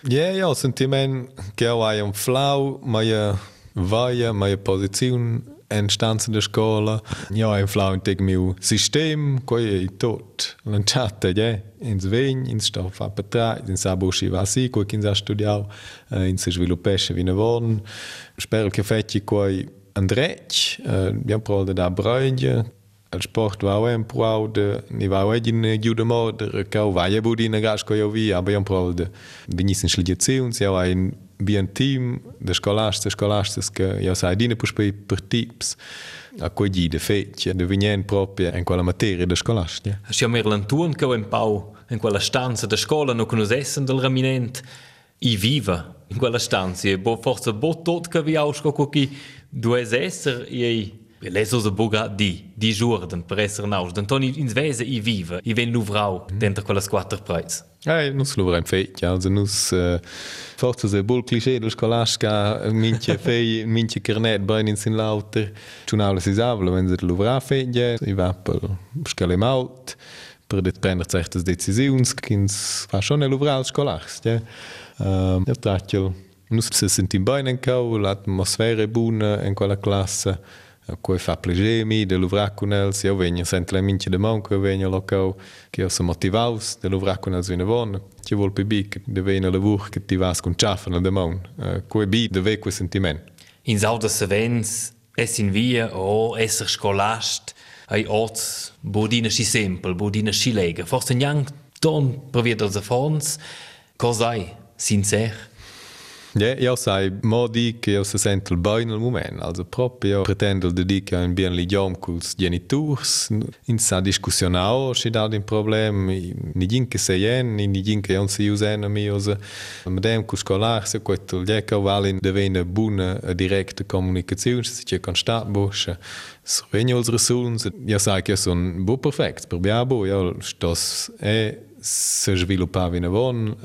Ja, ja, sentiment che hai un flau, ma ja vaia, ma ja posizione en stanza da scola. Ja, ein flau in teg miu sistem, coi è tot. Lanciata, ja, in svegn, in sta fa petra, in sa busci va si, coi kin sa studiau, in se sviluppesce vina von. Spero che fecci coi Andrec, abbiamo provato da Brugge, il sport va un po' de ni va oggi in giuda moder che va ja budi na gas coi vi abbiamo provato de venisse sligazioni sia va in bien team de scolastes scolastes che ja sai dine per per per tips a coi di de fecce de venien proprio in quella materia de scolastia. Siamo mer l'antuan che un pau in quella stanza da scuola non conoscessen del raminent i viva in quella stanza e bo forse bo tot che vi ausco qui due esser e Leso se boga di, di giordan per essere naus. D'Antoni ins vese i viva, i ven luvrau dentro quella quattro preis. Eh, nus luvra in feccia, also nus uh, forse se bol cliché del scolasca minche fei, minche carnet bain in sin lauter. Ciunavla si savla, wenn se luvra feccia, i va per scale maut, per det prender certas decisions, kins fa schon el luvra al scolars, ja. Uh, ja, tracchel. Nus se sentim bain en cau, l'atmosfera è buona in quella classe. Quei fa piacere mi de luvrar con els, io vengo sempre le mince de mon, che vengo locau, che io sono motivaus de luvrar con els vina bon, che vuol più bi, che de vengo lavur, che ti vas con ciaffano de mon, quei bi de ve quei sentiment. In sauda sevens, es in via o esser scolast, ai orts, bodina si sempel, bodina si lega. Forse niang ton per via dels affons, cos'ai, sincer? Ja, io sai, modi che io se sento bene al momento, also proprio io pretendo di dire che un bien ligiom con i genitori, in sa discussione o c'è da un problema, ni din che sei en, ni din che non si usa mi usa, ma dem con scolar se questo gli che vale in devena buona diretta comunicazione, se c'è constant boscia. Sovegno els results, io sai che sono bu perfect, per biabo, io sto è servilo pavine von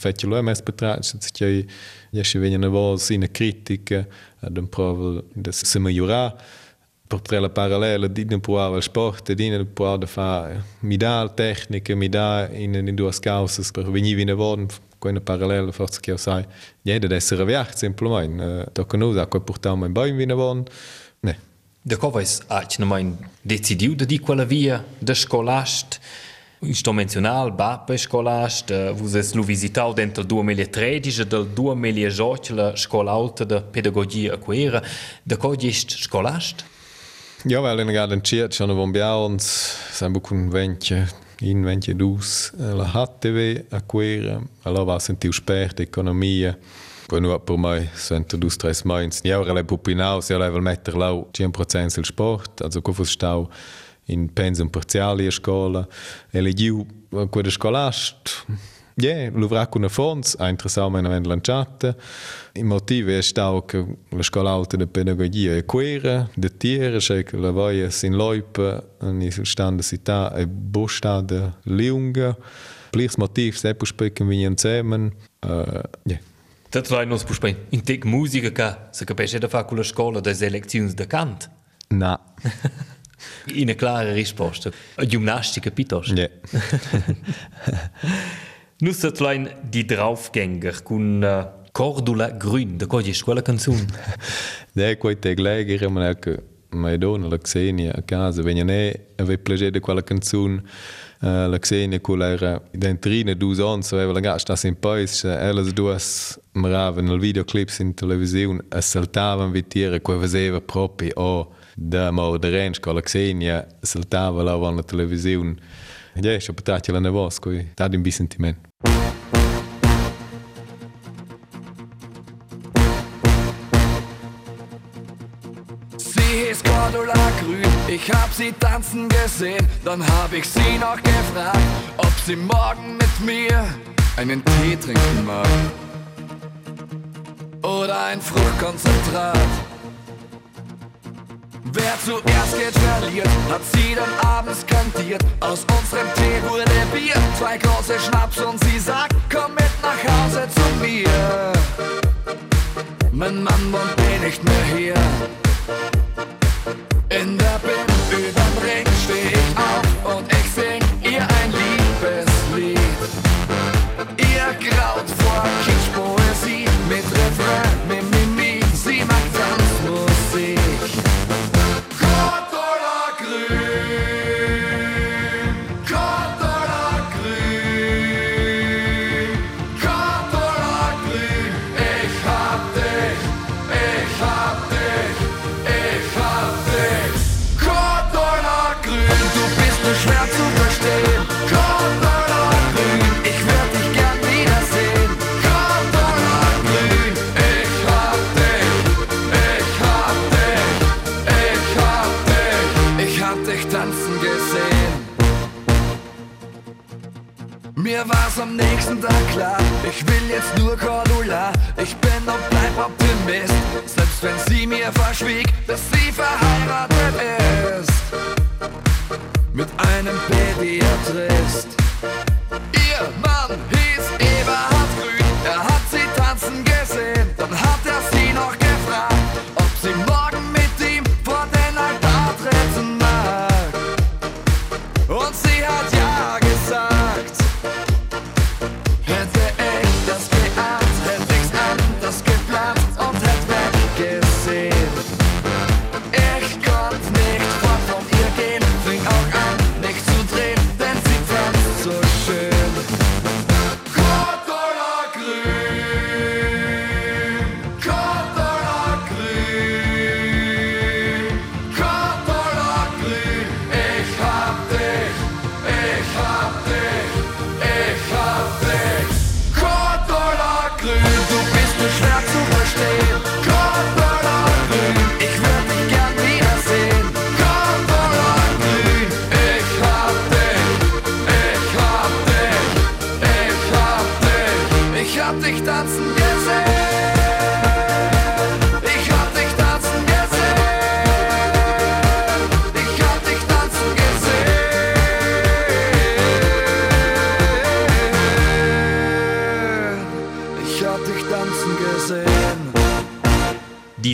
fet mes betrachtje jeche venjene vol sine kritike den provel da se majora portre la parallele dit ne poava sport din ne poava fa midal tecniche mida in in duas causes per veni vine von quella parallele forse che sai niente ad essere viacht semplicemente da conosco a quel portamo in bain vine von ne Da kovais ač na manj decidiu, da di quella via, da scolast, Sto menzional Bappe scolast, vus es lu visitau dentro 2013 del 2018 la scola alta de pedagogia a quera. Da co gest scolast? Ja, weil in gerade entschied schon von Biaons, sein buc un ventje in ventje dus la HTV a quera, allora va sentiu spert economia. Poi nu per mai sento dus tres mains. Ja, ora le pupinau, se level metter lau 100% il sport, also co fus stau in pensum parziali a scola e legiu quella scolast ja luvra con a fons ha interessato me avendo lanciata il motivo è stato che la scuola alta di pedagogia è quera de tiere cioè che la voia sin loipe in standa città è bostade lunga plirs motiv se pu specken vi insieme uh, ja. Dat vai nos puspein. In musica ca se capisce da fa con la scola des elezioni da cant. na in een klare risposta. Gymnastica piuttosto. Yeah. Nussetlein die draufgänger con Cordula Grün, da cogi quella canzun. het quei Ik heb man elke mai dona la Xenia a casa, vegna ne ave plager de quella canzun. Uh, la Xenia cu l'era so aveva la gasta in pais, elas duas maraven al videoclips in televisiun, assaltavan vitira, quei vaseva propi, oh, da morderens con la Xenia saltava là alla televisione ja, ich habe tatsächlich eine voz, coi, da un bisentiment. Sie ist Cordula Grün, ich hab sie tanzen gesehen. Dann hab ich sie noch gefragt, ob sie morgen mit mir einen Tee trinken mag. Oder ein Fruchtkonzentrat. Wer zuerst geht verliert, hat sie dann abends kantiert. Aus unserem Tee wurde Bier, zwei große Schnaps und sie sagt, komm mit nach Hause zu mir. Mein Mann wohnt eh nicht mehr hier. In der Bin überm Ring steh ich auf Am nächsten Tag klar, ich will jetzt nur Cordula. Ich bin und bleib Optimist, selbst wenn sie mir verschwieg, dass sie verheiratet ist. Mit einem Pädiatrist. Ihr Mann hieß Eberhard Grün, er hat sie tanzen gesehen,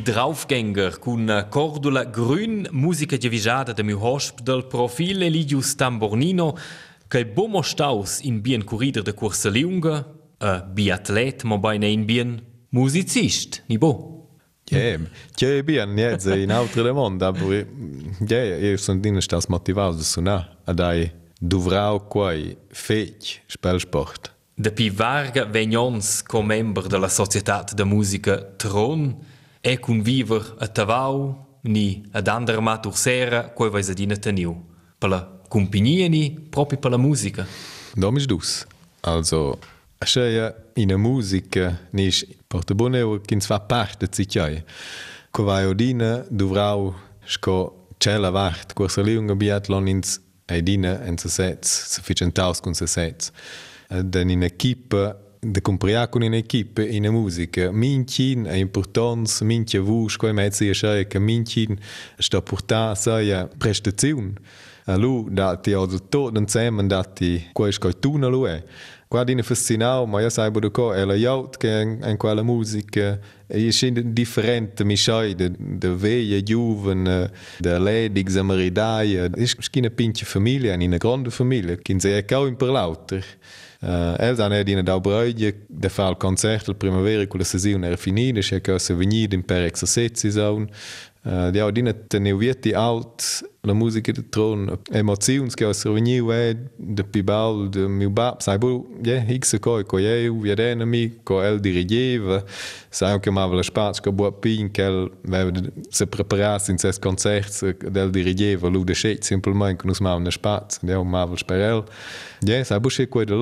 Draufgänger con Cordula Grün, musica divisata da mio hosp del profil Eligius Tambornino, che bomo staus in bien corrider de corsa lunga, a biatlet, ma beina in bien musicist, ni bo. Ja, ja, bien, jetzt in altre mond, aber ja, io sono dine stas motivato da suonare, ad ai duvrau quai fech spelsport. De pi varga vegnons com member de la Societat de Musica Tron, e cun viver a Tavau, ni ad andar matur sera, coi vais adina teniu. Per la compagnia ni, proprio per la musica. Domisch dus. Also, a scheia in a musica nis porta bone o kins fa parte zicai. Ko vai odina duvrau sco cella vart, corsa liunga biathlon ins edina en se sets, sufficientaus con se sets. Den in equipa de comparar in uma equipe in muziek. a music minchin a importance, como é que se acha que mintin está a portar a prestação. Allo dati ho tutto insieme dati quais che tu non lo è. Qua dine fascinau, ma io saibo do è la yaut che in quella musica e è differente mi sai de de veia de ledig zamaridaia. È schina pinche famiglia, in una grande famiglia, che in sei cau in per. Eh, eh, El da ne dina dau brödje, de fa al concert al primavera culla sesiun era finida, che che se vegnida in per exercizi uh, di adina teneu vieti alt la musica de tron emozions che se veniu è de pibal de miu bab. Sai bu ja x co co eu viedena mi co el dirigeva sai che ma la spazio che bu pin che se preparasse in ses concerts del dirigeva lu de schet simplement che nus ma una spazio ja ma per el ja sai bu che co de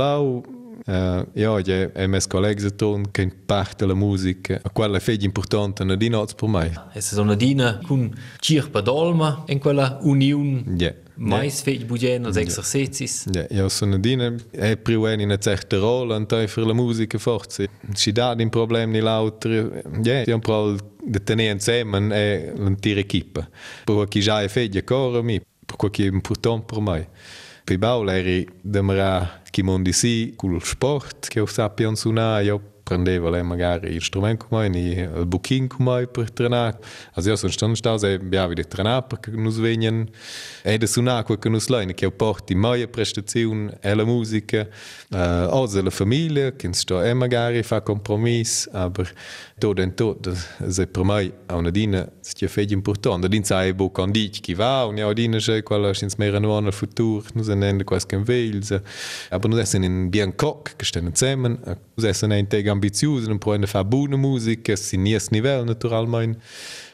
Uh, ja, ja, e mes colleghi ton che parte la musica, a quella è importante non di notte per me. Es ist so eine Dina con cirpa dolma in quella union Ja. mais yeah. fetg bugen als exercicis. Ja, io sono dine è più in una certa rola in per la musica forse. Si dà un problema ni l'altro. Ja, un po' di tenere insieme è l'intera equipe. Per chi già è fetg ancora mi, per chi è importante per me. Pibau, Larry, da Mará, Kimon o esporte que eu sabia sapiens una, eu prendeva lei magari il strumento come ni il booking come per trenare also io sono stato stato se abbiamo di trenare perché non svenien e da suonare quello che non slaine che porti mai prestazione e la musica. Uh, o la famiglia che sta e magari fa compromesso aber tot en tot se per me a una dina stia fedi importante din sai bo candid chi va un ja dina se quella sins mera nuona futur nu se nende quas ken veils aber nu essen in bien cock gestanden zemen nu essen ein tag ambitius un pro fa bune musik es si nies nivel naturalmein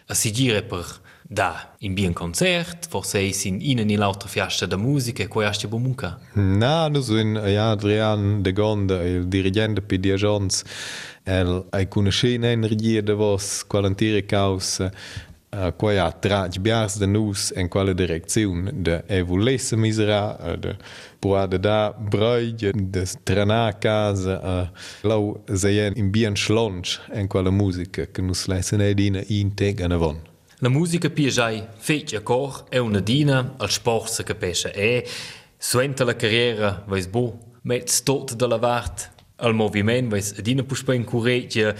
a si dire per da in bien concert forse in in in l'altra fiasta da musica e quasi bo munca na nu so in ja Adrian de Gonde il dirigente per di agents el ai conoscena energia de vos qualantire causa ha trach biars de nus en quale direcziun de evolesse misera uh, de poade da bruige de trana casa uh, lau zeien in bien schlonch en quale musica che nus lessen edina in teg an avon La musica piagiai fetg a cor è una dina al sport se capisce e suenta la carriera vais bo metz tot de la vart al moviment, vais adina puspa in curegia,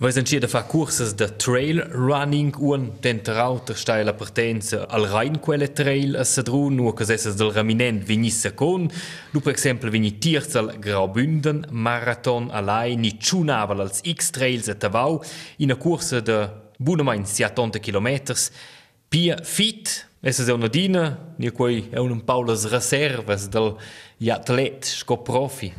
vais entschiede fa curses de trail running un tenterauter steila pertenza al rein quelle trail a sadrun, nu che esses del raminent vinisse con, du per esempio vini tierzal Graubünden marathon alai ni chunaval als X-trails a tavau in a cursa de bunamein 70 km, pia fit, Essa è una dina, ni quei è un paulas reservas del atlet sco profi.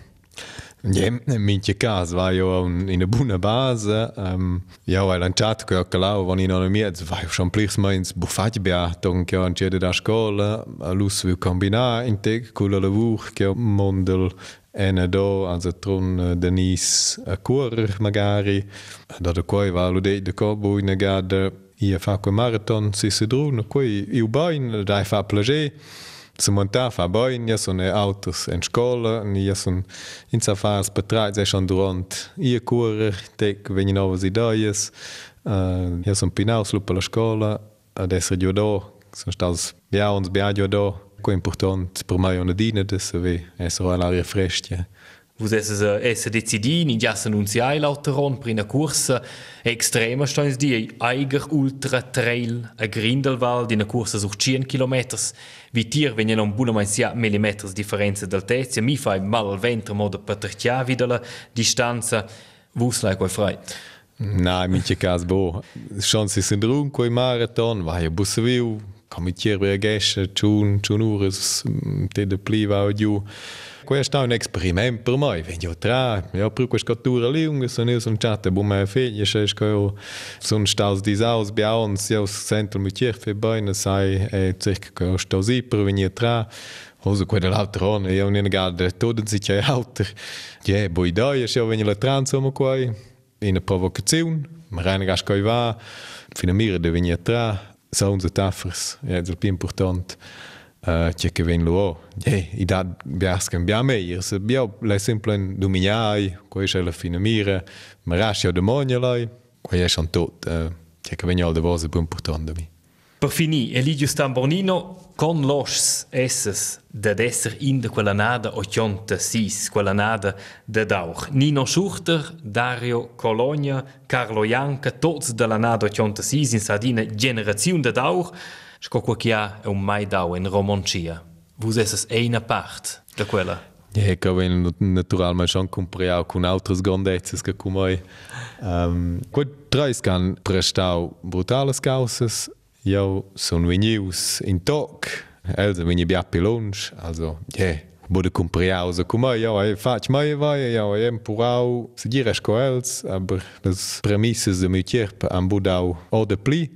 Mintje Kas war jo in de bune Base ähm, Ja weil en Chat go gelau, wann in animiert war schon plis meins Bufatbeachtung ke an tschede der Skole, a Lus vu Kombinat integ, coole le Wuch ke Mondel en do an se tron Denis a Koer magari, dat de kooi war lo déit de Korboine gade. Hier fa marathon si se droen, kooi iw bain, dai fa plagé. Zum montar fa boin, ja son autos en scola, ni ja son in sa fas betrait se schon durant ia cuore, tec veni novas ideias, uh, ja son pinaus lupa la scola, ad esser io do, son staus biauns biadio do, co important per mai una dina de se ve, esser all'aria frescia. Vos esses esse äh, decidini, già se non si hai l'autoron per una corsa extrema, sto in di Eiger Ultra Trail a Grindelwald, di una corsa su 100 km. Vi tir vengono un buon mansia millimetri di differenza d'altezza, mi fai mal al ventre modo per terchiavi dalla distanza. Vos l'hai quel freit? No, in mio caso, boh, chance sind rund quei marathon, vai a Busseviu, come tier per a Gescia, ciun, ures, de pliva o. Koer sta un experiment per mai Ven jo tra ja prukuch katura leung son eu un chatte bo ma féch ko son staus dis aus beaun si aus Zentrum mutier fir beine sei e zich ko stausi proveni tra Hose kwe l'autoron e un gar de toden si je alter. Je boi daie se wenn je le transomme kwai in e provokaoun, ma reine gas koi war, finamire de vignetra, sa onze tafers, ja, dat pi important. che uh, ven luo je i dat biasken bia meir se bia l'esemplen dominai quei che la fine mire ma rasio de mognalai quei es an tot che che venio de voce bun portando mi Per finì, eligio stambonino con los esses de esser in de quella nada ochionta sis, quella nada de dauch. Nino Schuchter, Dario Cologna, Carlo Ianca, tots de la nada ochionta sis in Sardina generazione de dauch. Sco qua che ha è un mai dau in Romoncia. Vus esses una part de quella? Ja, che ven naturalmente schon compriau con altres grandezzes che come um, quei treis can prestau brutales causes Io sono venius in toc, also veni bia pilonch, also ja, yeah, bude compriausa come io e fac mai vai io e empurau se dire scoels, aber das premisses de metier am budau o de pli.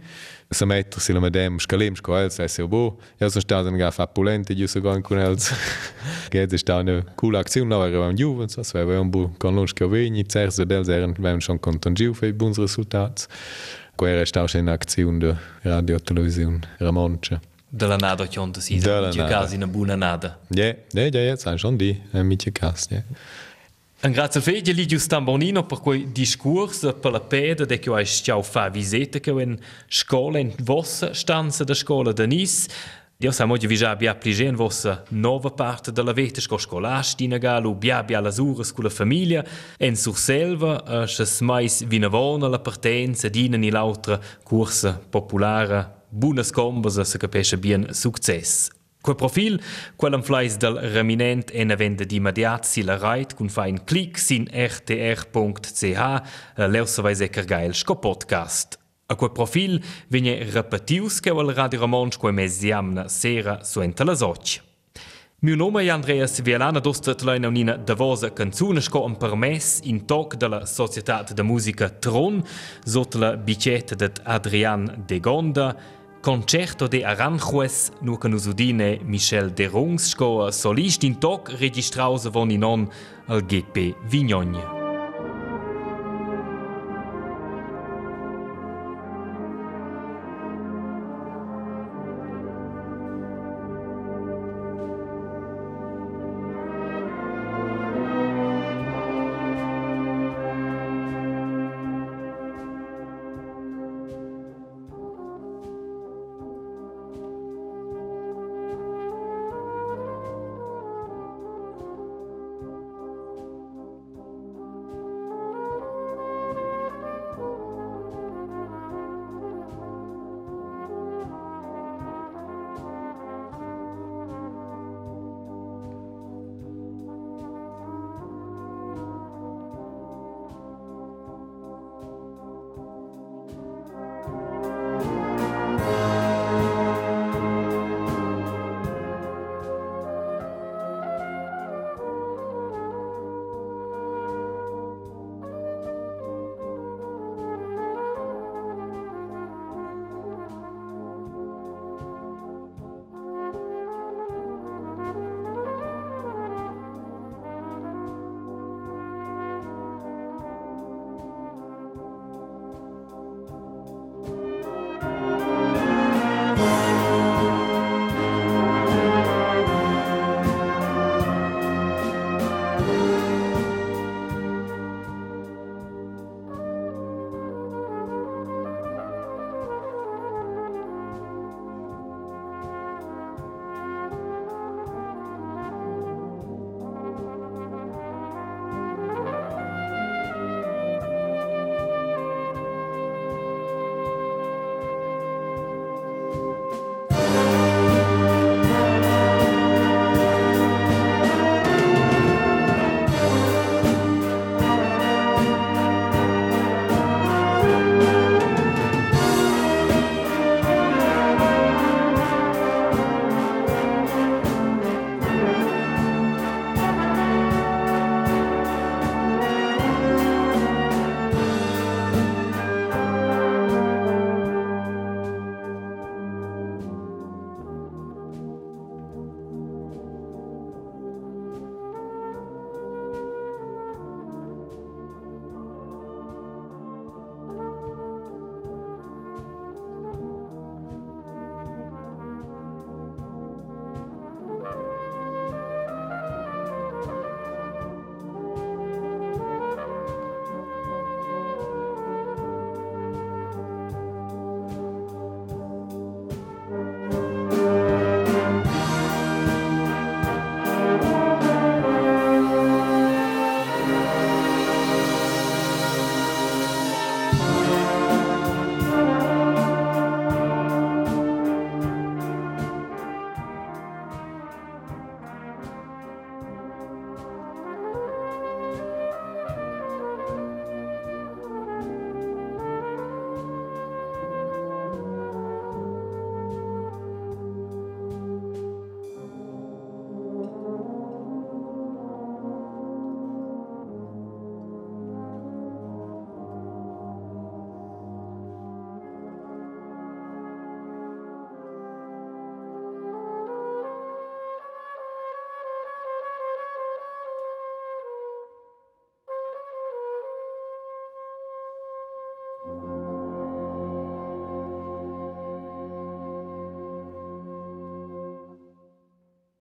Se mettere si la medem scalem scoels e se bo. Io sono stato in fa polente, io so gan con els. Che è stata una cool azione, no era un Juvens, so era un bu con lunch che veni, certo dels erano ben schon content giu für bons resultats. Quella è stata un'azione di radio e televisione, Ramonce. della nada che onda si nada. casa una buona nada. Ja, ja, ja, sai schon die, mit der Kasse, ja. Un grazie al fede Ligiu Stambonino per quel discorso per la peda che hai ciao fa visita che in scuola in vostra stanza da scuola da Nis. Dio sa mo vi già abbia pligé in vostra nuova parte della vita sco scolastica galu bia bia las ures con la famiglia en sur selva a ses mais vinavona la partenza dina ni l'altra corsa popolare buonas combas se capisce bien success. Quel profil, quell'am fleis del reminent en avende di immediat si la reit cun fa in clic sin rtr.ch leusa vai secker geil sco podcast. A quel profil vigne repetius che al Radio Ramonsch quei mesiamna sera suenta la socia. Mio nome è Andreas Vialana, dostat leina unina davosa canzuna sco un permess in toc della Società de Musica Tron, sotto la bicetta de Adrian de Gonda, Concerto de Aranjuez, nu can usudine Michel de Rungs, sco solist in toc registrausa von in on al GP Vignogne.